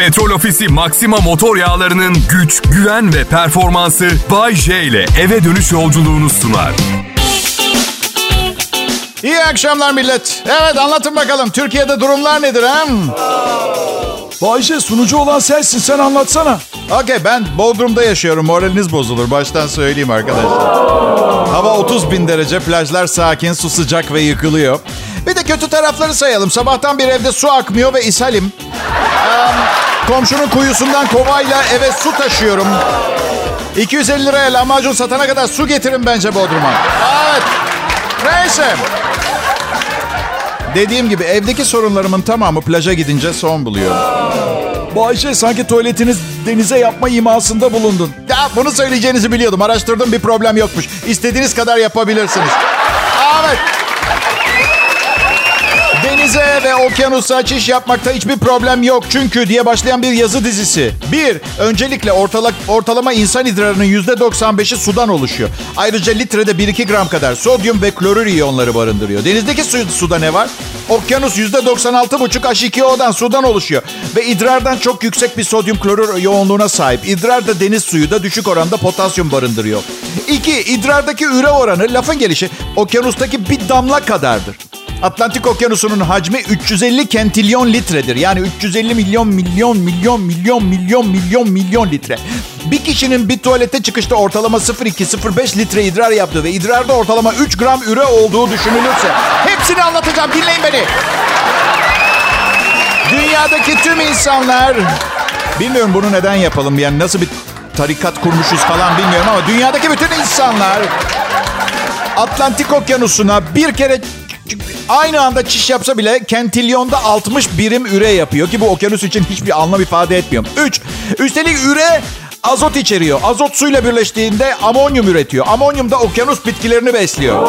Petrol Ofisi Maxima motor yağlarının güç, güven ve performansı Bay J ile eve dönüş yolculuğunu sunar. İyi akşamlar millet. Evet anlatın bakalım Türkiye'de durumlar nedir ha? Bayşe sunucu olan sensin sen anlatsana. Okey ben Bodrum'da yaşıyorum. Moraliniz bozulur. Baştan söyleyeyim arkadaşlar. Hava 30 bin derece. Plajlar sakin. Su sıcak ve yıkılıyor. Bir de kötü tarafları sayalım. Sabahtan bir evde su akmıyor ve ishalim. Ee, komşunun kuyusundan kovayla eve su taşıyorum. 250 liraya lahmacun satana kadar su getirin bence Bodrum'a. Evet. Neyse. Dediğim gibi evdeki sorunlarımın tamamı plaja gidince son buluyor. Bayşe sanki tuvaletiniz denize yapma imasında bulundun. Ya bunu söyleyeceğinizi biliyordum. Araştırdım bir problem yokmuş. İstediğiniz kadar yapabilirsiniz. Evet. Denize ve okyanusa açış yapmakta hiçbir problem yok çünkü diye başlayan bir yazı dizisi. Bir, öncelikle ortala, ortalama insan idrarının %95'i sudan oluşuyor. Ayrıca litrede 1-2 gram kadar sodyum ve klorür iyonları barındırıyor. Denizdeki su, suda ne var? Okyanus %96,5 H2O'dan sudan oluşuyor. Ve idrardan çok yüksek bir sodyum klorür yoğunluğuna sahip. İdrar da deniz suyu da düşük oranda potasyum barındırıyor. İki, idrardaki üre oranı lafın gelişi okyanustaki bir damla kadardır. Atlantik Okyanusu'nun hacmi 350 kentilyon litredir. Yani 350 milyon milyon milyon milyon milyon milyon milyon litre. Bir kişinin bir tuvalete çıkışta ortalama 0,2-0,5 litre idrar yaptığı ve idrarda ortalama 3 gram üre olduğu düşünülürse hepsini anlatacağım dinleyin beni. Dünyadaki tüm insanlar bilmiyorum bunu neden yapalım yani nasıl bir tarikat kurmuşuz falan bilmiyorum ama dünyadaki bütün insanlar Atlantik Okyanusu'na bir kere aynı anda çiş yapsa bile kentilyonda 60 birim üre yapıyor ki bu okyanus için hiçbir anlam ifade etmiyor. 3. Üstelik üre azot içeriyor. Azot suyla birleştiğinde amonyum üretiyor. Amonyum da okyanus bitkilerini besliyor.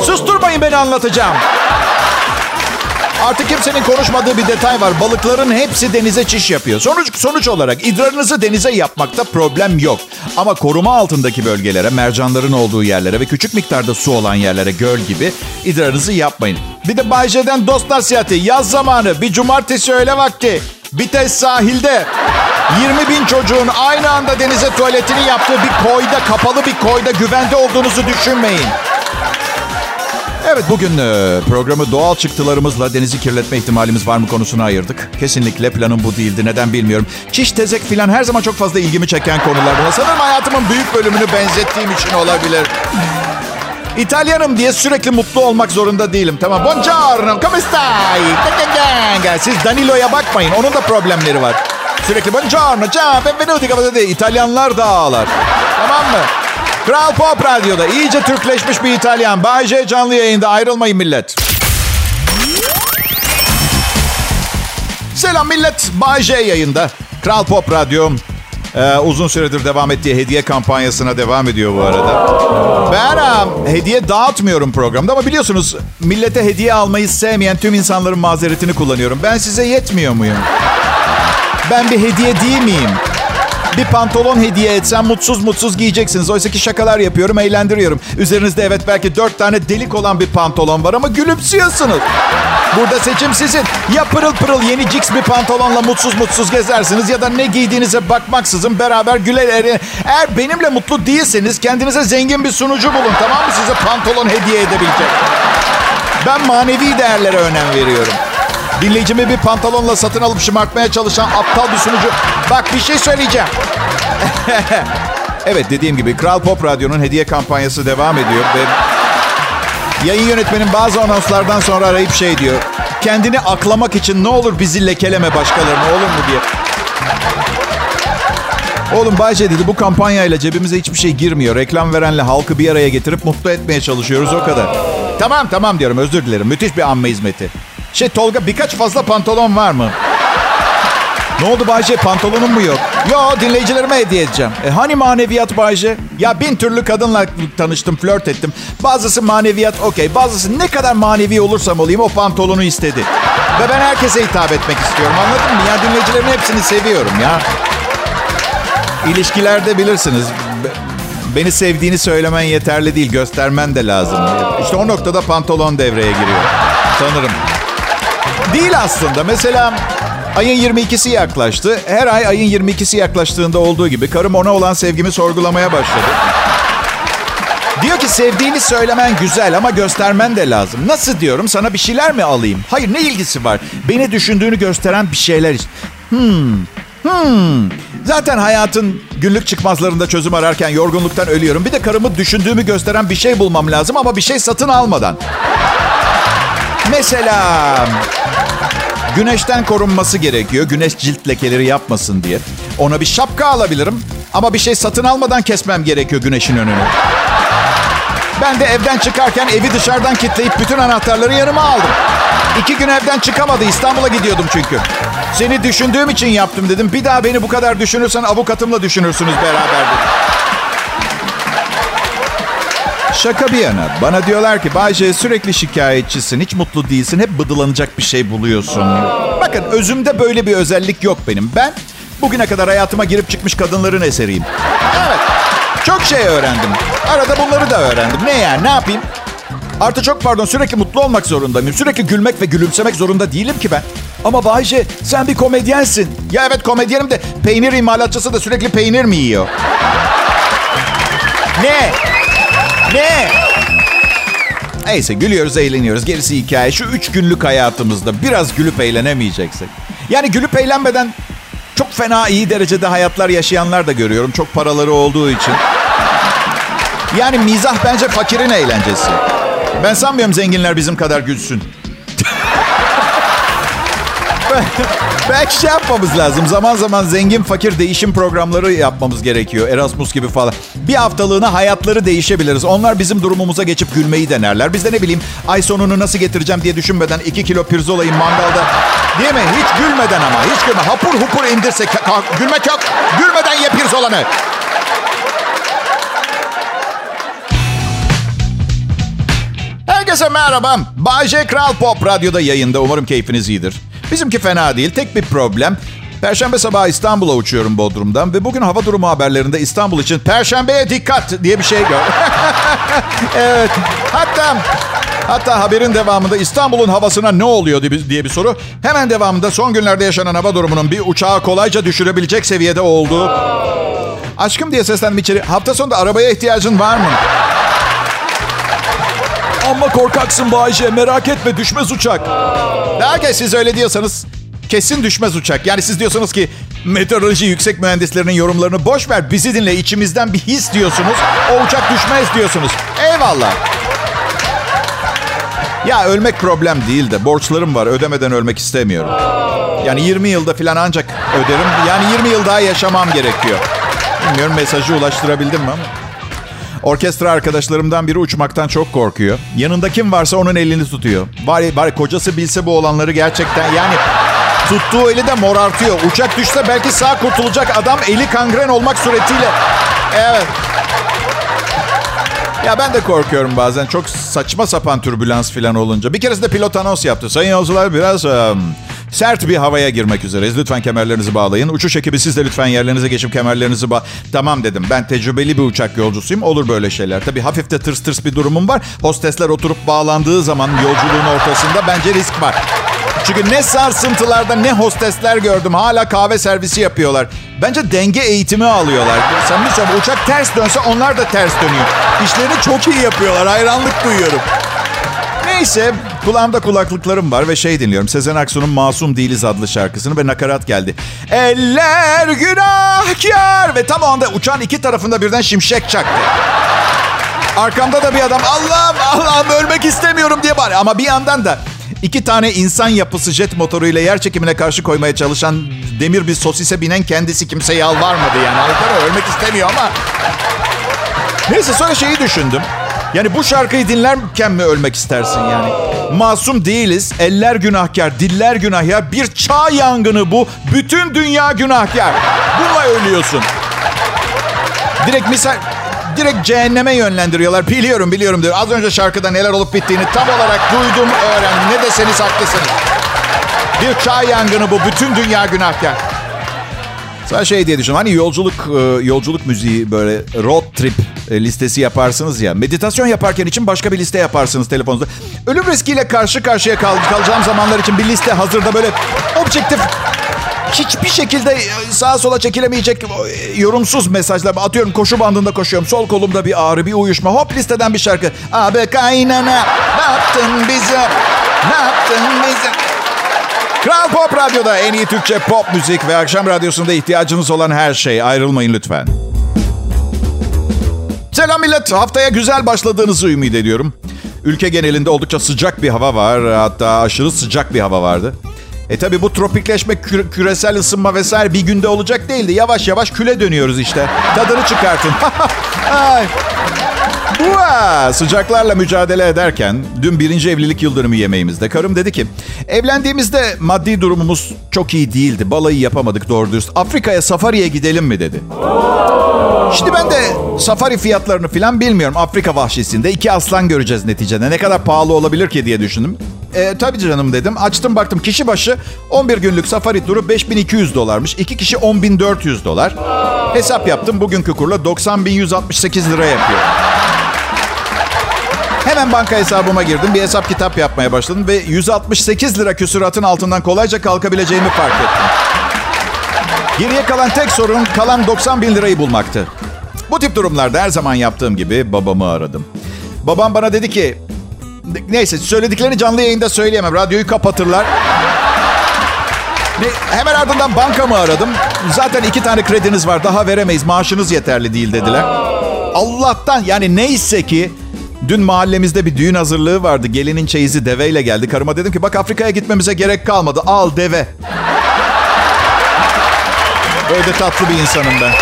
Susturmayın beni anlatacağım. Artık kimsenin konuşmadığı bir detay var. Balıkların hepsi denize çiş yapıyor. Sonuç sonuç olarak idrarınızı denize yapmakta problem yok. Ama koruma altındaki bölgelere, mercanların olduğu yerlere ve küçük miktarda su olan yerlere, göl gibi idrarınızı yapmayın. Bir de Bayce'den dost nasihati. Yaz zamanı bir cumartesi öğle vakti. Bites sahilde 20 bin çocuğun aynı anda denize tuvaletini yaptığı bir koyda, kapalı bir koyda güvende olduğunuzu düşünmeyin. Evet bugün e, programı doğal çıktılarımızla denizi kirletme ihtimalimiz var mı konusuna ayırdık. Kesinlikle planım bu değildi. Neden bilmiyorum. Çiş, tezek filan her zaman çok fazla ilgimi çeken konular. Buna sanırım hayatımın büyük bölümünü benzettiğim için olabilir. İtalyanım diye sürekli mutlu olmak zorunda değilim. Tamam. Buongiorno, come stai? Siz Danilo'ya bakmayın. Onun da problemleri var. Sürekli buongiorno, ciao, benvenuti. İtalyanlar da ağlar. Tamam mı? Kral Pop Radyo'da iyice Türkleşmiş bir İtalyan. Bay J canlı yayında ayrılmayın millet. Selam millet. Bay J yayında. Kral Pop Radyo ee, uzun süredir devam ettiği hediye kampanyasına devam ediyor bu arada. Ben um, hediye dağıtmıyorum programda ama biliyorsunuz millete hediye almayı sevmeyen tüm insanların mazeretini kullanıyorum. Ben size yetmiyor muyum? Ben bir hediye değil miyim? Bir pantolon hediye etsem mutsuz mutsuz giyeceksiniz. Oysa ki şakalar yapıyorum, eğlendiriyorum. Üzerinizde evet belki dört tane delik olan bir pantolon var ama gülümsüyorsunuz. Burada seçim sizin. Ya pırıl pırıl yeni Cix bir pantolonla mutsuz mutsuz gezersiniz ya da ne giydiğinize bakmaksızın beraber güler eri. Eğer benimle mutlu değilseniz kendinize zengin bir sunucu bulun tamam mı? Size pantolon hediye edebilecek. Ben manevi değerlere önem veriyorum. Dinleyicimi bir pantolonla satın alıp şımartmaya çalışan aptal bir sunucu. Bak bir şey söyleyeceğim. evet dediğim gibi Kral Pop Radyo'nun hediye kampanyası devam ediyor ve yayın yönetmenin bazı anonslardan sonra arayıp şey diyor. Kendini aklamak için ne olur bizi lekeleme başkalarına olur mu diye. Oğlum Bayce dedi bu kampanyayla cebimize hiçbir şey girmiyor. Reklam verenle halkı bir araya getirip mutlu etmeye çalışıyoruz o kadar. Tamam tamam diyorum özür dilerim. Müthiş bir amme hizmeti. Şey Tolga birkaç fazla pantolon var mı? Ne oldu Bayce pantolonun mu yok? Yo dinleyicilerime hediye edeceğim. E, hani maneviyat Bayce? Ya bin türlü kadınla tanıştım, flört ettim. Bazısı maneviyat okey. Bazısı ne kadar manevi olursam olayım o pantolonu istedi. Ve ben herkese hitap etmek istiyorum anladın mı? Ya dinleyicilerimin hepsini seviyorum ya. İlişkilerde bilirsiniz. Beni sevdiğini söylemen yeterli değil, göstermen de lazım. İşte o noktada pantolon devreye giriyor. Sanırım. Değil aslında. Mesela Ayın 22'si yaklaştı. Her ay ayın 22'si yaklaştığında olduğu gibi karım ona olan sevgimi sorgulamaya başladı. Diyor ki sevdiğini söylemen güzel ama göstermen de lazım. Nasıl diyorum sana bir şeyler mi alayım? Hayır ne ilgisi var? Beni düşündüğünü gösteren bir şeyler işte. Hmm. Hmm. Zaten hayatın günlük çıkmazlarında çözüm ararken yorgunluktan ölüyorum. Bir de karımı düşündüğümü gösteren bir şey bulmam lazım ama bir şey satın almadan. Mesela güneşten korunması gerekiyor. Güneş cilt lekeleri yapmasın diye. Ona bir şapka alabilirim ama bir şey satın almadan kesmem gerekiyor güneşin önünü. Ben de evden çıkarken evi dışarıdan kilitleyip bütün anahtarları yanıma aldım. İki gün evden çıkamadı. İstanbul'a gidiyordum çünkü. Seni düşündüğüm için yaptım dedim. Bir daha beni bu kadar düşünürsen avukatımla düşünürsünüz beraber Şaka bir yana. Bana diyorlar ki Bayce sürekli şikayetçisin. Hiç mutlu değilsin. Hep bıdılanacak bir şey buluyorsun. Bakın özümde böyle bir özellik yok benim. Ben bugüne kadar hayatıma girip çıkmış kadınların eseriyim. Evet. Çok şey öğrendim. Arada bunları da öğrendim. Ne yani ne yapayım? Artı çok pardon sürekli mutlu olmak zorundayım. Sürekli gülmek ve gülümsemek zorunda değilim ki ben. Ama Bayce sen bir komedyensin. Ya evet komedyenim de peynir imalatçısı da sürekli peynir mi yiyor? ne? Ne? Neyse gülüyoruz, eğleniyoruz. Gerisi hikaye. Şu üç günlük hayatımızda biraz gülüp eğlenemeyeceksek. Yani gülüp eğlenmeden çok fena iyi derecede hayatlar yaşayanlar da görüyorum. Çok paraları olduğu için. Yani mizah bence fakirin eğlencesi. Ben sanmıyorum zenginler bizim kadar gülsün. Belki şey yapmamız lazım. Zaman zaman zengin fakir değişim programları yapmamız gerekiyor. Erasmus gibi falan. Bir haftalığına hayatları değişebiliriz. Onlar bizim durumumuza geçip gülmeyi denerler. Biz de ne bileyim ay sonunu nasıl getireceğim diye düşünmeden iki kilo pirzolayı mangalda. Değil mi? Hiç gülmeden ama. Hiç gülme. Hapur hupur indirsek. Gülmek yok. Gülmeden ye pirzolanı. Herkese merhaba. Bay J. Kral Pop Radyo'da yayında. Umarım keyfiniz iyidir. Bizimki fena değil. Tek bir problem. Perşembe sabahı İstanbul'a uçuyorum Bodrum'dan ve bugün hava durumu haberlerinde İstanbul için Perşembeye dikkat diye bir şey gör. evet. Hatta hatta haberin devamında İstanbul'un havasına ne oluyor diye bir soru. Hemen devamında son günlerde yaşanan hava durumunun bir uçağı kolayca düşürebilecek seviyede olduğu. Aşkım diye seslendim içeri. Hafta sonunda arabaya ihtiyacın var mı? Amma korkaksın Bayce. Merak etme düşmez uçak. Derken siz öyle diyorsanız kesin düşmez uçak. Yani siz diyorsunuz ki meteoroloji yüksek mühendislerinin yorumlarını boş ver. Bizi dinle içimizden bir his diyorsunuz. O uçak düşmez diyorsunuz. Eyvallah. Ya ölmek problem değil de borçlarım var. Ödemeden ölmek istemiyorum. Yani 20 yılda falan ancak öderim. Yani 20 yıl daha yaşamam gerekiyor. Bilmiyorum mesajı ulaştırabildim mi ama. Orkestra arkadaşlarımdan biri uçmaktan çok korkuyor. Yanında kim varsa onun elini tutuyor. Bari, bari kocası bilse bu olanları gerçekten yani tuttuğu eli de morartıyor. Uçak düşse belki sağ kurtulacak adam eli kangren olmak suretiyle. Evet. Ya ben de korkuyorum bazen. Çok saçma sapan türbülans falan olunca. Bir keresinde pilot anons yaptı. Sayın yolcular biraz um, sert bir havaya girmek üzereyiz. Lütfen kemerlerinizi bağlayın. Uçuş ekibi siz de lütfen yerlerinize geçip kemerlerinizi bağ... Tamam dedim. Ben tecrübeli bir uçak yolcusuyum. Olur böyle şeyler. Tabii hafif de tırs tırs bir durumum var. Hostesler oturup bağlandığı zaman yolculuğun ortasında bence risk var. Çünkü ne sarsıntılarda ne hostesler gördüm. Hala kahve servisi yapıyorlar. Bence denge eğitimi alıyorlar. Bir söyleyeyim uçak ters dönse onlar da ters dönüyor. İşlerini çok iyi yapıyorlar. Hayranlık duyuyorum. Neyse kulağımda kulaklıklarım var ve şey dinliyorum. Sezen Aksu'nun Masum Değiliz adlı şarkısını ve nakarat geldi. Eller günahkar ve tam o anda uçağın iki tarafında birden şimşek çaktı. Arkamda da bir adam Allah'ım Allah'ım ölmek istemiyorum diye bari. Ama bir yandan da iki tane insan yapısı jet motoruyla yer çekimine karşı koymaya çalışan demir bir sosise binen kendisi kimse yalvarmadı yani. Alkara ölmek istemiyor ama. Neyse sonra şeyi düşündüm. Yani bu şarkıyı dinlerken mi ölmek istersin yani? Masum değiliz, eller günahkar, diller günahkar. Bir çağ yangını bu. Bütün dünya günahkar. Bununla ölüyorsun. Direkt misal direkt cehenneme yönlendiriyorlar. Biliyorum biliyorum diyor. Az önce şarkıda neler olup bittiğini tam olarak duydum, öğrendim. Ne deseniz haklısınız. Bir çağ yangını bu. Bütün dünya günahkar. Sen şey diye düşün. Hani yolculuk e, yolculuk müziği böyle road trip listesi yaparsınız ya. Meditasyon yaparken için başka bir liste yaparsınız telefonunuzda. Ölüm riskiyle karşı karşıya kal kalacağım zamanlar için bir liste hazırda böyle objektif hiçbir şekilde e, sağa sola çekilemeyecek e, yorumsuz mesajlar. Atıyorum koşu bandında koşuyorum. Sol kolumda bir ağrı, bir uyuşma. Hop listeden bir şarkı. Abi kaynana ne yaptın bize? Ne yaptın bize? Kral Pop Radyo'da en iyi Türkçe pop müzik ve akşam radyosunda ihtiyacınız olan her şey. Ayrılmayın lütfen. Selam millet. Haftaya güzel başladığınızı ümit ediyorum. Ülke genelinde oldukça sıcak bir hava var. Hatta aşırı sıcak bir hava vardı. E tabi bu tropikleşme, kü- küresel ısınma vesaire bir günde olacak değildi. Yavaş yavaş küle dönüyoruz işte. Tadını çıkartın. Bua! Sıcaklarla mücadele ederken dün birinci evlilik yıldönümü yemeğimizde karım dedi ki evlendiğimizde maddi durumumuz çok iyi değildi. Balayı yapamadık doğru dürüst. Afrika'ya safariye gidelim mi dedi. Şimdi ben de safari fiyatlarını falan bilmiyorum. Afrika vahşisinde iki aslan göreceğiz neticede. Ne kadar pahalı olabilir ki diye düşündüm. E, tabii canım dedim. Açtım baktım kişi başı 11 günlük safari turu 5200 dolarmış. İki kişi 10400 dolar. Hesap yaptım. Bugünkü kurla 90.168 lira yapıyor. Hemen banka hesabıma girdim. Bir hesap kitap yapmaya başladım ve 168 lira küsuratın altından kolayca kalkabileceğimi fark ettim. Geriye kalan tek sorun kalan 90 bin lirayı bulmaktı. Bu tip durumlarda her zaman yaptığım gibi babamı aradım. Babam bana dedi ki... Neyse söylediklerini canlı yayında söyleyemem. Radyoyu kapatırlar. Hemen ardından bankamı aradım. Zaten iki tane krediniz var. Daha veremeyiz. Maaşınız yeterli değil dediler. Allah'tan yani neyse ki dün mahallemizde bir düğün hazırlığı vardı. Gelinin çeyizi deveyle geldi. Karıma dedim ki bak Afrika'ya gitmemize gerek kalmadı. Al deve. Öyle tatlı bir insanım ben.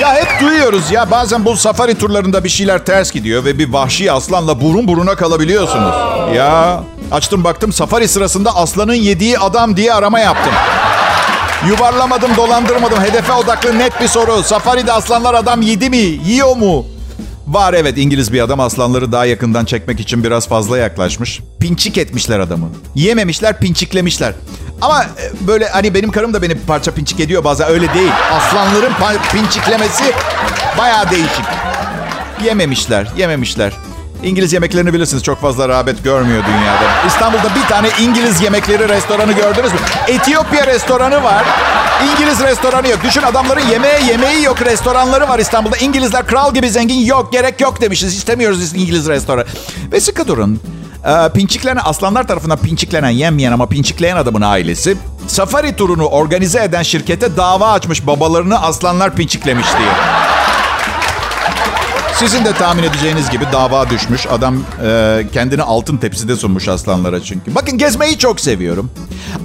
Ya hep duyuyoruz ya bazen bu safari turlarında bir şeyler ters gidiyor ve bir vahşi aslanla burun buruna kalabiliyorsunuz. Ya açtım baktım safari sırasında aslanın yediği adam diye arama yaptım. Yuvarlamadım, dolandırmadım. Hedefe odaklı net bir soru. Safari'de aslanlar adam yedi mi? Yiyor mu? Var evet İngiliz bir adam aslanları daha yakından çekmek için biraz fazla yaklaşmış. Pinçik etmişler adamı. Yememişler, pinçiklemişler. Ama e, böyle hani benim karım da beni parça pinçik ediyor bazen öyle değil. Aslanların pinçiklemesi bayağı değişik. Yememişler, yememişler. İngiliz yemeklerini bilirsiniz çok fazla rağbet görmüyor dünyada. İstanbul'da bir tane İngiliz yemekleri restoranı gördünüz mü? Etiyopya restoranı var. İngiliz restoranı yok. Düşün adamların yemeğe yemeği yok restoranları var İstanbul'da. İngilizler kral gibi zengin yok gerek yok demişiz. İstemiyoruz İngiliz restoranı. Ve sıkı durun. Ee, pinçiklenen, aslanlar tarafından pinçiklenen, yenmeyen ama pinçikleyen adamın ailesi safari turunu organize eden şirkete dava açmış babalarını aslanlar pinçiklemiş diye. Sizin de tahmin edeceğiniz gibi dava düşmüş. Adam e, kendini altın tepside sunmuş aslanlara çünkü. Bakın gezmeyi çok seviyorum.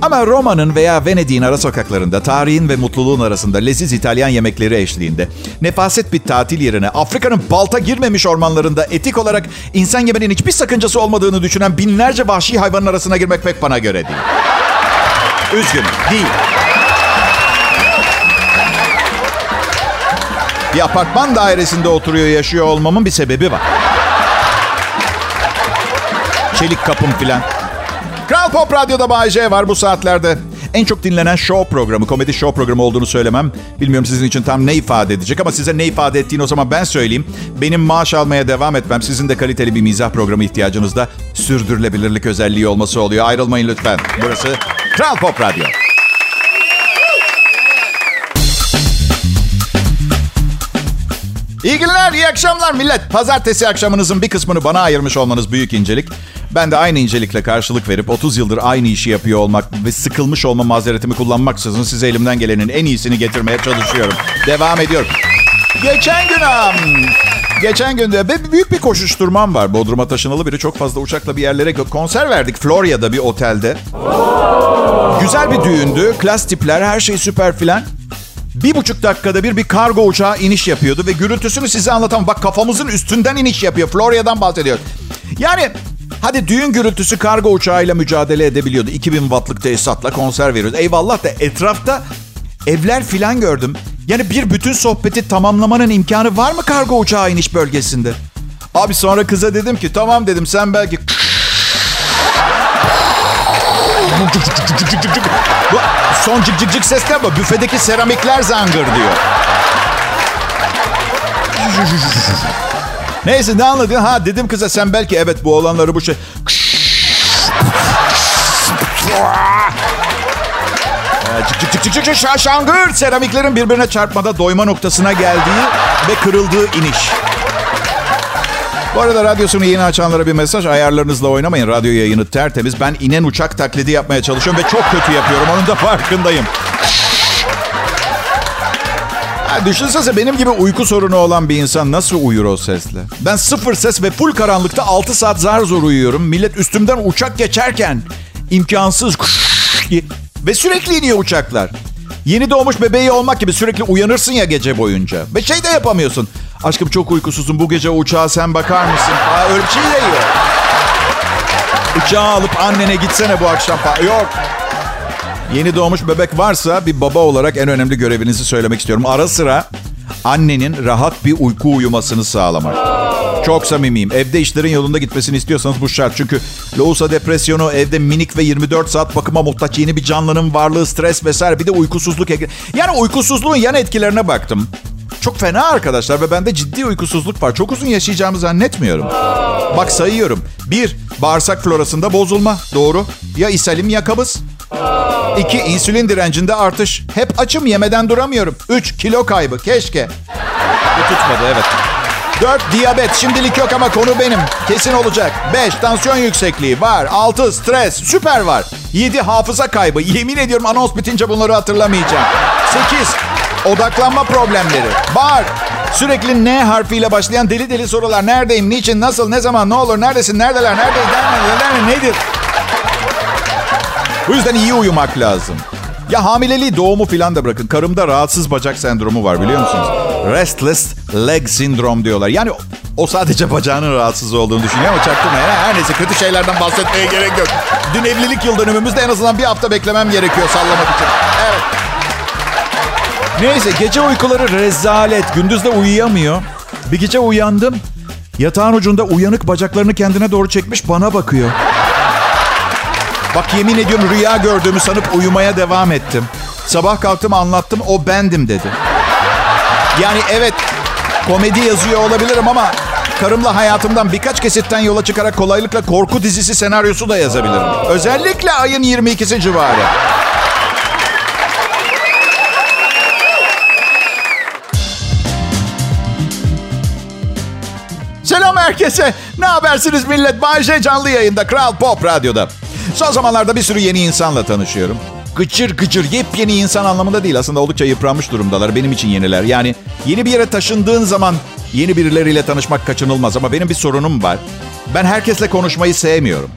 Ama Roma'nın veya Venedik'in ara sokaklarında tarihin ve mutluluğun arasında leziz İtalyan yemekleri eşliğinde nefaset bir tatil yerine Afrika'nın balta girmemiş ormanlarında etik olarak insan yemenin hiçbir sakıncası olmadığını düşünen binlerce vahşi hayvanın arasına girmek pek bana göre değil. Üzgünüm, değil. Bir apartman dairesinde oturuyor yaşıyor olmamın bir sebebi var. Çelik kapım filan. Kral Pop Radyo'da Bay J var bu saatlerde. En çok dinlenen show programı, komedi show programı olduğunu söylemem. Bilmiyorum sizin için tam ne ifade edecek ama size ne ifade ettiğini o zaman ben söyleyeyim. Benim maaş almaya devam etmem, sizin de kaliteli bir mizah programı ihtiyacınızda sürdürülebilirlik özelliği olması oluyor. Ayrılmayın lütfen. Burası Kral Pop Radyo. İyi günler, iyi akşamlar millet. Pazartesi akşamınızın bir kısmını bana ayırmış olmanız büyük incelik. Ben de aynı incelikle karşılık verip 30 yıldır aynı işi yapıyor olmak ve sıkılmış olma mazeretimi kullanmaksızın size elimden gelenin en iyisini getirmeye çalışıyorum. Devam ediyorum. Geçen gün Geçen gün de büyük bir koşuşturmam var. Bodrum'a taşınalı biri çok fazla uçakla bir yerlere konser verdik. Florya'da bir otelde. Güzel bir düğündü. Klas tipler, her şey süper filan. Bir buçuk dakikada bir bir kargo uçağı iniş yapıyordu ve gürültüsünü size anlatamam. Bak kafamızın üstünden iniş yapıyor. Florya'dan bahsediyor. Yani hadi düğün gürültüsü kargo uçağıyla mücadele edebiliyordu. 2000 wattlık tesisatla konser veriyordu. Eyvallah da etrafta evler filan gördüm. Yani bir bütün sohbeti tamamlamanın imkanı var mı kargo uçağı iniş bölgesinde? Abi sonra kıza dedim ki tamam dedim sen belki... Bu son cık cık cık sesler ama büfedeki seramikler zangır diyor. Neyse ne anladın? Ha dedim kıza sen belki evet bu olanları bu şey... Cık cık cık cık cık şaşangır. Seramiklerin birbirine çarpmada doyma noktasına geldiği ve kırıldığı iniş. Bu arada radyosunu yeni açanlara bir mesaj. Ayarlarınızla oynamayın. Radyo yayını tertemiz. Ben inen uçak taklidi yapmaya çalışıyorum ve çok kötü yapıyorum. Onun da farkındayım. Ha, düşünsene benim gibi uyku sorunu olan bir insan nasıl uyur o sesle? Ben sıfır ses ve full karanlıkta 6 saat zar zor uyuyorum. Millet üstümden uçak geçerken imkansız ve sürekli iniyor uçaklar. Yeni doğmuş bebeği olmak gibi sürekli uyanırsın ya gece boyunca. Ve şey de yapamıyorsun. Aşkım çok uykusuzum bu gece uçağa sen bakar mısın? Aa, öyle bir şey de yok. Uçağı alıp annene gitsene bu akşam. Yok. Yeni doğmuş bebek varsa bir baba olarak en önemli görevinizi söylemek istiyorum. Ara sıra annenin rahat bir uyku uyumasını sağlamak. Çok samimiyim. Evde işlerin yolunda gitmesini istiyorsanız bu şart. Çünkü loğusa depresyonu, evde minik ve 24 saat bakıma muhtaç yeni bir canlının varlığı, stres vesaire. Bir de uykusuzluk. Yani uykusuzluğun yan etkilerine baktım. Çok fena arkadaşlar ve bende ciddi uykusuzluk var. Çok uzun yaşayacağımı zannetmiyorum. Bak sayıyorum. Bir, bağırsak florasında bozulma. Doğru. Ya ishalim ya kabız. İki, insülin direncinde artış. Hep açım yemeden duramıyorum. Üç, kilo kaybı. Keşke. Bu tutmadı evet. Dört, diyabet. Şimdilik yok ama konu benim. Kesin olacak. Beş, tansiyon yüksekliği var. Altı, stres. Süper var. Yedi, hafıza kaybı. Yemin ediyorum anons bitince bunları hatırlamayacağım. Sekiz, odaklanma problemleri. Var. Sürekli N harfiyle başlayan deli deli sorular. Neredeyim, niçin, nasıl, ne zaman, ne olur, neredesin, neredeler, neredeyiz, nerede, nedir? Bu yüzden iyi uyumak lazım. Ya hamileliği doğumu filan da bırakın. Karımda rahatsız bacak sendromu var biliyor musunuz? Restless leg syndrome diyorlar. Yani o sadece bacağının rahatsız olduğunu düşünüyor ama çaktırmayın. Her neyse kötü şeylerden bahsetmeye gerek yok. Dün evlilik yıl dönümümüzde en azından bir hafta beklemem gerekiyor sallamak için. Evet. Neyse gece uykuları rezalet. Gündüz de uyuyamıyor. Bir gece uyandım. Yatağın ucunda uyanık bacaklarını kendine doğru çekmiş bana bakıyor. Bak yemin ediyorum rüya gördüğümü sanıp uyumaya devam ettim. Sabah kalktım anlattım o bendim dedi. Yani evet komedi yazıyor olabilirim ama karımla hayatımdan birkaç kesitten yola çıkarak kolaylıkla korku dizisi senaryosu da yazabilirim. Özellikle ayın 22'si civarı. Herkese. Ne habersiniz millet? Bayce canlı yayında Kral Pop Radyo'da. Son zamanlarda bir sürü yeni insanla tanışıyorum. Gıcır gıcır yepyeni insan anlamında değil. Aslında oldukça yıpranmış durumdalar. Benim için yeniler. Yani yeni bir yere taşındığın zaman yeni birileriyle tanışmak kaçınılmaz. Ama benim bir sorunum var. Ben herkesle konuşmayı sevmiyorum.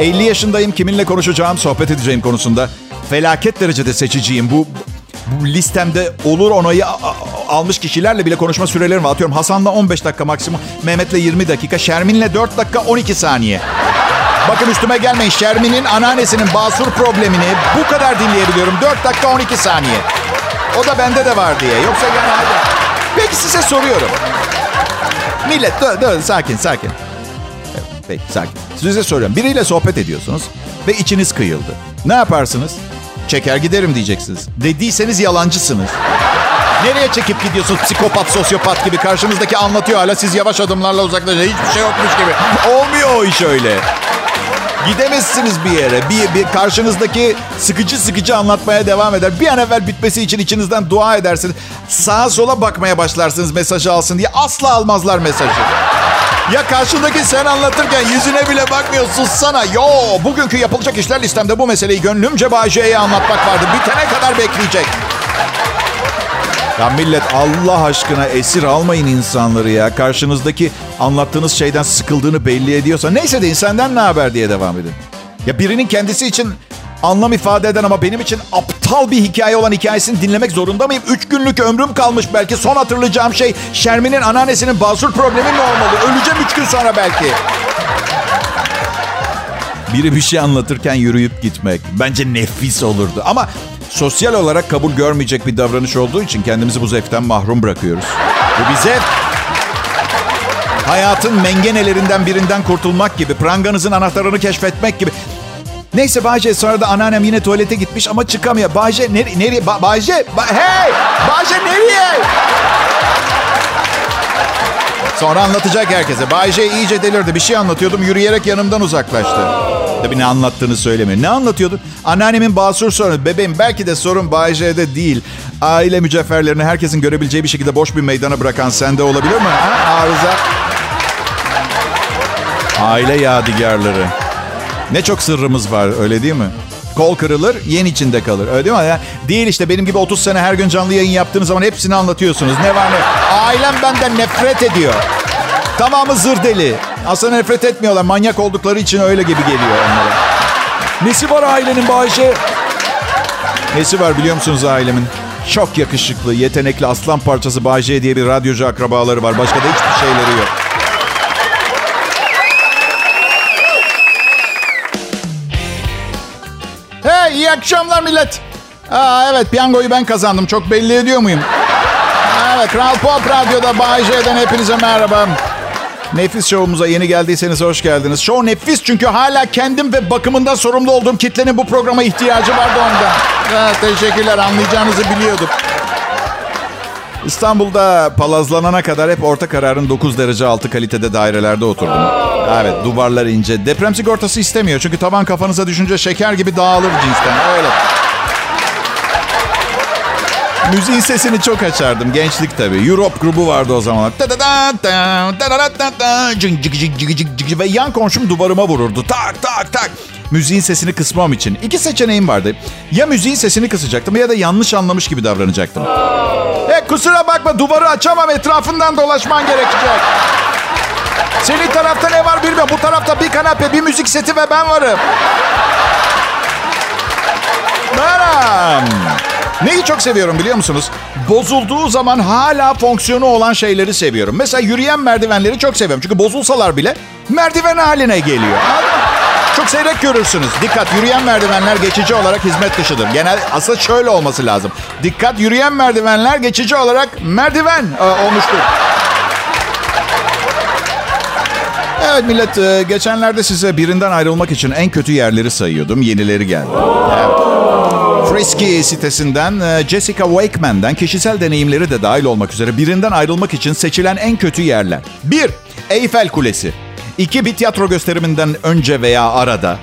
50 yaşındayım. Kiminle konuşacağım, sohbet edeceğim konusunda felaket derecede seçiciyim. Bu, bu listemde olur onayı almış kişilerle bile konuşma sürelerim var. Atıyorum Hasan'la 15 dakika maksimum, Mehmet'le 20 dakika, Şermin'le 4 dakika 12 saniye. Bakın üstüme gelmeyin. Şermin'in anneannesinin basur problemini bu kadar dinleyebiliyorum. 4 dakika 12 saniye. O da bende de var diye. Yoksa yani hadi. Peki size soruyorum. Millet dur dur sakin sakin. Evet, peki sakin. Size soruyorum. Biriyle sohbet ediyorsunuz ve içiniz kıyıldı. Ne yaparsınız? Çeker giderim diyeceksiniz. Dediyseniz yalancısınız. Nereye çekip gidiyorsunuz psikopat, sosyopat gibi? Karşınızdaki anlatıyor hala siz yavaş adımlarla uzaklaşın. Hiçbir şey yokmuş gibi. Olmuyor o iş öyle. Gidemezsiniz bir yere. Bir, bir karşınızdaki sıkıcı sıkıcı anlatmaya devam eder. Bir an evvel bitmesi için içinizden dua edersiniz. Sağa sola bakmaya başlarsınız mesajı alsın diye. Asla almazlar mesajı. Ya karşındaki sen anlatırken yüzüne bile bakmıyor sussana. Yo bugünkü yapılacak işler listemde bu meseleyi gönlümce Bayce'ye anlatmak vardı. Bitene kadar bekleyecek. Ya millet Allah aşkına esir almayın insanları ya. Karşınızdaki anlattığınız şeyden sıkıldığını belli ediyorsa neyse deyin senden ne haber diye devam edin. Ya birinin kendisi için anlam ifade eden ama benim için aptal bir hikaye olan hikayesini dinlemek zorunda mıyım? Üç günlük ömrüm kalmış belki. Son hatırlayacağım şey Şermin'in anneannesinin basur problemi mi olmalı? Öleceğim üç gün sonra belki. Biri bir şey anlatırken yürüyüp gitmek. Bence nefis olurdu. Ama sosyal olarak kabul görmeyecek bir davranış olduğu için kendimizi bu zevkten mahrum bırakıyoruz. Bu bir zevk. Hayatın mengenelerinden birinden kurtulmak gibi, pranganızın anahtarını keşfetmek gibi. Neyse Bayce sonra da anneannem yine tuvalete gitmiş ama çıkamıyor. Bayce nereye? Nereye? Ba Bayce? Ba hey! Bayce nereye? Sonra anlatacak herkese. Bayce iyice delirdi. Bir şey anlatıyordum. Yürüyerek yanımdan uzaklaştı. Tabii ne anlattığını söylemiyor. Ne anlatıyordu? Anneannemin basur sorunu. Bebeğim belki de sorun Bay J'de değil. Aile mücevherlerini herkesin görebileceği bir şekilde boş bir meydana bırakan sende olabilir mi? Ha? Arıza. Aile yadigarları. Ne çok sırrımız var öyle değil mi? Kol kırılır, yen içinde kalır. Öyle değil mi? Yani değil işte benim gibi 30 sene her gün canlı yayın yaptığınız zaman hepsini anlatıyorsunuz. Ne var ne? Ailem benden nefret ediyor. Tamamı zır deli. Aslında nefret etmiyorlar. Manyak oldukları için öyle gibi geliyor onlara. Nesi var ailenin Bayşe? Nesi var biliyor musunuz ailemin? Çok yakışıklı, yetenekli aslan parçası Bayce diye bir radyocu akrabaları var. Başka da hiçbir şeyleri yok. Hey iyi akşamlar millet. Aa, evet piyangoyu ben kazandım. Çok belli ediyor muyum? Evet Kral Pop Radyo'da Bay J'den hepinize merhaba. Nefis şovumuza yeni geldiyseniz hoş geldiniz. Show nefis çünkü hala kendim ve bakımından sorumlu olduğum kitlenin bu programa ihtiyacı vardı ondan. Evet, teşekkürler anlayacağınızı biliyordum. İstanbul'da palazlanana kadar hep orta kararın 9 derece altı kalitede dairelerde oturdum. Evet duvarlar ince. Deprem sigortası istemiyor çünkü tavan kafanıza düşünce şeker gibi dağılır cinsten. Öyle. Müziğin sesini çok açardım. Gençlik tabii. Europe grubu vardı o zamanlar. Ve yan komşum duvarıma vururdu. Tak tak tak. Müziğin sesini kısmam için. İki seçeneğim vardı. Ya müziğin sesini kısacaktım ya da yanlış anlamış gibi davranacaktım. E kusura bakma duvarı açamam etrafından dolaşman gerekecek. Senin tarafta ne var bilmiyorum. Bu tarafta bir kanape, bir müzik seti ve ben varım. Meram. Neyi çok seviyorum biliyor musunuz? Bozulduğu zaman hala fonksiyonu olan şeyleri seviyorum. Mesela yürüyen merdivenleri çok seviyorum. Çünkü bozulsalar bile merdiven haline geliyor. Çok seyrek görürsünüz. Dikkat yürüyen merdivenler geçici olarak hizmet dışıdır. Genel aslında şöyle olması lazım. Dikkat yürüyen merdivenler geçici olarak merdiven e, olmuştur. Evet millet e, geçenlerde size birinden ayrılmak için en kötü yerleri sayıyordum. Yenileri geldi. Evet. Frisky sitesinden e, Jessica Wakeman'dan kişisel deneyimleri de dahil olmak üzere birinden ayrılmak için seçilen en kötü yerler. 1. Eyfel Kulesi. 2. Bir tiyatro gösteriminden önce veya arada.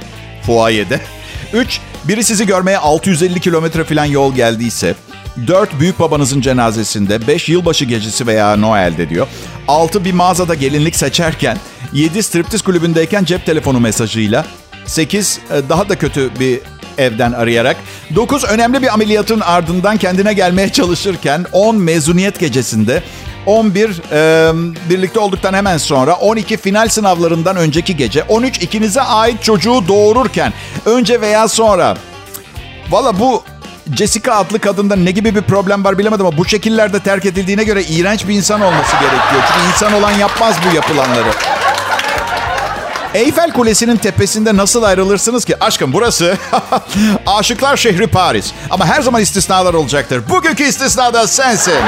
Fuayede. 3. Biri sizi görmeye 650 kilometre falan yol geldiyse. 4. Büyük babanızın cenazesinde. 5. Yılbaşı gecesi veya Noel'de diyor. 6. Bir mağazada gelinlik seçerken. 7. Striptiz kulübündeyken cep telefonu mesajıyla. 8. Daha da kötü bir evden arayarak. 9 önemli bir ameliyatın ardından kendine gelmeye çalışırken 10 mezuniyet gecesinde 11 e, birlikte olduktan hemen sonra 12 final sınavlarından önceki gece 13 ikinize ait çocuğu doğururken önce veya sonra Valla bu Jessica adlı kadında ne gibi bir problem var bilemedim ama bu şekillerde terk edildiğine göre iğrenç bir insan olması gerekiyor. Çünkü insan olan yapmaz bu yapılanları. Eyfel Kulesi'nin tepesinde nasıl ayrılırsınız ki? Aşkım burası aşıklar şehri Paris. Ama her zaman istisnalar olacaktır. Bugünkü istisna da sensin.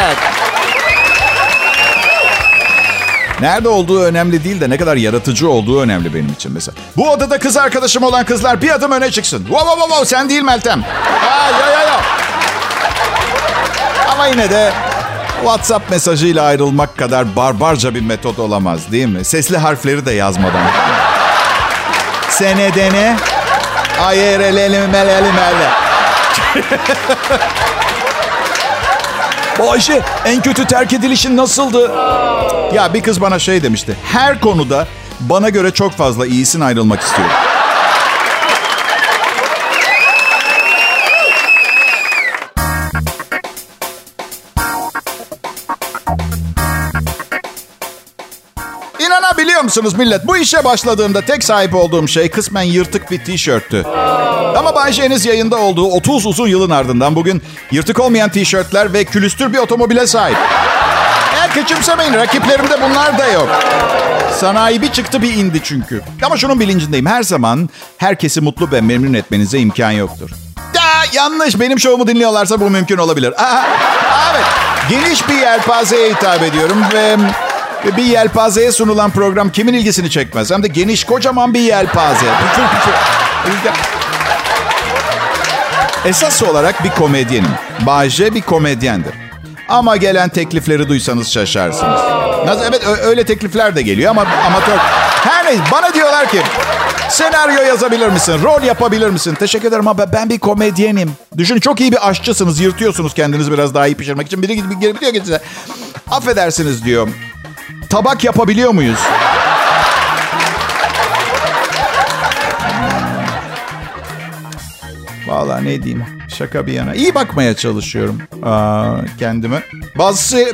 evet. Nerede olduğu önemli değil de ne kadar yaratıcı olduğu önemli benim için mesela. Bu odada kız arkadaşım olan kızlar bir adım öne çıksın. Wow wow wow, sen değil Meltem. Ha, ya ya ya. Ama yine de WhatsApp mesajıyla ayrılmak kadar barbarca bir metot olamaz değil mi? Sesli harfleri de yazmadan. Senedene ayerelelimelelimele. Bayşe en kötü terk edilişin nasıldı? Ya bir kız bana şey demişti. Her konuda bana göre çok fazla iyisin ayrılmak istiyorum. İnanabiliyor musunuz millet? Bu işe başladığımda tek sahip olduğum şey kısmen yırtık bir tişörttü. Ama Bay J'niz yayında olduğu 30 uzun yılın ardından bugün yırtık olmayan tişörtler ve külüstür bir otomobile sahip. Eğer küçümsemeyin rakiplerimde bunlar da yok. Sanayi bir çıktı bir indi çünkü. Ama şunun bilincindeyim. Her zaman herkesi mutlu ve memnun etmenize imkan yoktur. Ya yanlış. Benim şovumu dinliyorlarsa bu mümkün olabilir. Aa, evet. Geniş bir yelpazeye hitap ediyorum ve bir yelpazeye sunulan program kimin ilgisini çekmez? Hem de geniş kocaman bir yelpaze. Esas olarak bir komedyenim. Bayce bir komedyendir. Ama gelen teklifleri duysanız şaşarsınız. Evet öyle teklifler de geliyor ama amatör. Her neyse bana diyorlar ki senaryo yazabilir misin? Rol yapabilir misin? Teşekkür ederim ama ben bir komedyenim. Düşün çok iyi bir aşçısınız. Yırtıyorsunuz kendinizi biraz daha iyi pişirmek için. Biri gidip gelip diyor ki size affedersiniz diyor. Tabak yapabiliyor muyuz? Vallahi ne diyeyim. Şaka bir yana. İyi bakmaya çalışıyorum aa, kendime. Bazısı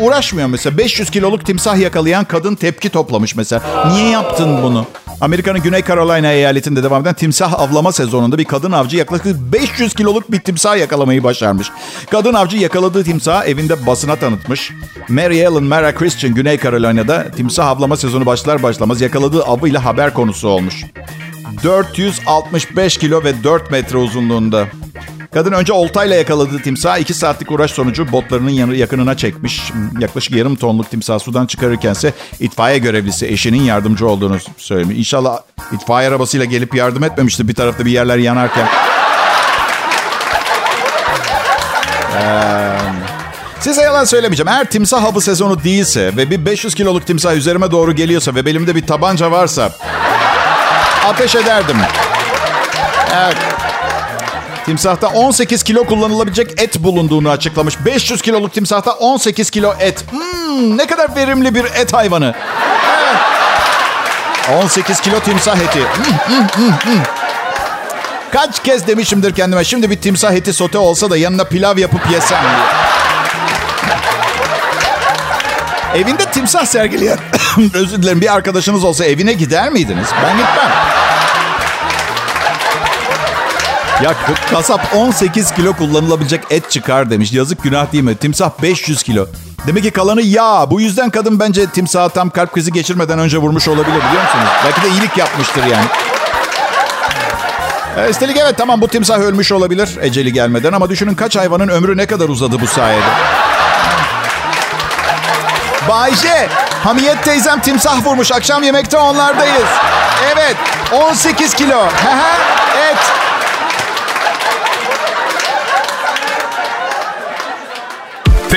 uğraşmıyor mesela. 500 kiloluk timsah yakalayan kadın tepki toplamış mesela. Niye yaptın bunu? Amerika'nın Güney Carolina eyaletinde devam eden timsah avlama sezonunda bir kadın avcı yaklaşık 500 kiloluk bir timsah yakalamayı başarmış. Kadın avcı yakaladığı timsahı evinde basına tanıtmış. Mary Ellen Mara Christian Güney Carolina'da timsah avlama sezonu başlar başlamaz yakaladığı avıyla haber konusu olmuş. 465 kilo ve 4 metre uzunluğunda. Kadın önce oltayla yakaladığı timsah 2 saatlik uğraş sonucu botlarının yanı yakınına çekmiş. Yaklaşık yarım tonluk timsah sudan çıkarırkense itfaiye görevlisi eşinin yardımcı olduğunu söylemiş. İnşallah itfaiye arabasıyla gelip yardım etmemişti bir tarafta bir yerler yanarken. Ee, size yalan söylemeyeceğim. Eğer timsah avı sezonu değilse ve bir 500 kiloluk timsah üzerime doğru geliyorsa ve belimde bir tabanca varsa ateş ederdim. Evet. Timsahta 18 kilo kullanılabilecek et bulunduğunu açıklamış. 500 kiloluk timsahta 18 kilo et. Hmm, ne kadar verimli bir et hayvanı. Evet. 18 kilo timsah eti. Hmm, hmm, hmm, Kaç kez demişimdir kendime şimdi bir timsah eti sote olsa da yanına pilav yapıp yesem. Evinde timsah sergileyen, özür dilerim bir arkadaşınız olsa evine gider miydiniz? Ben gitmem. Ya kasap 18 kilo kullanılabilecek et çıkar demiş. Yazık günah değil mi? Timsah 500 kilo. Demek ki kalanı yağ. Bu yüzden kadın bence timsahı tam kalp krizi geçirmeden önce vurmuş olabilir biliyor musunuz? Belki de iyilik yapmıştır yani. E, üstelik evet tamam bu timsah ölmüş olabilir eceli gelmeden ama düşünün kaç hayvanın ömrü ne kadar uzadı bu sayede. Bayce, Hamiyet teyzem timsah vurmuş. Akşam yemekte onlardayız. Evet, 18 kilo. et.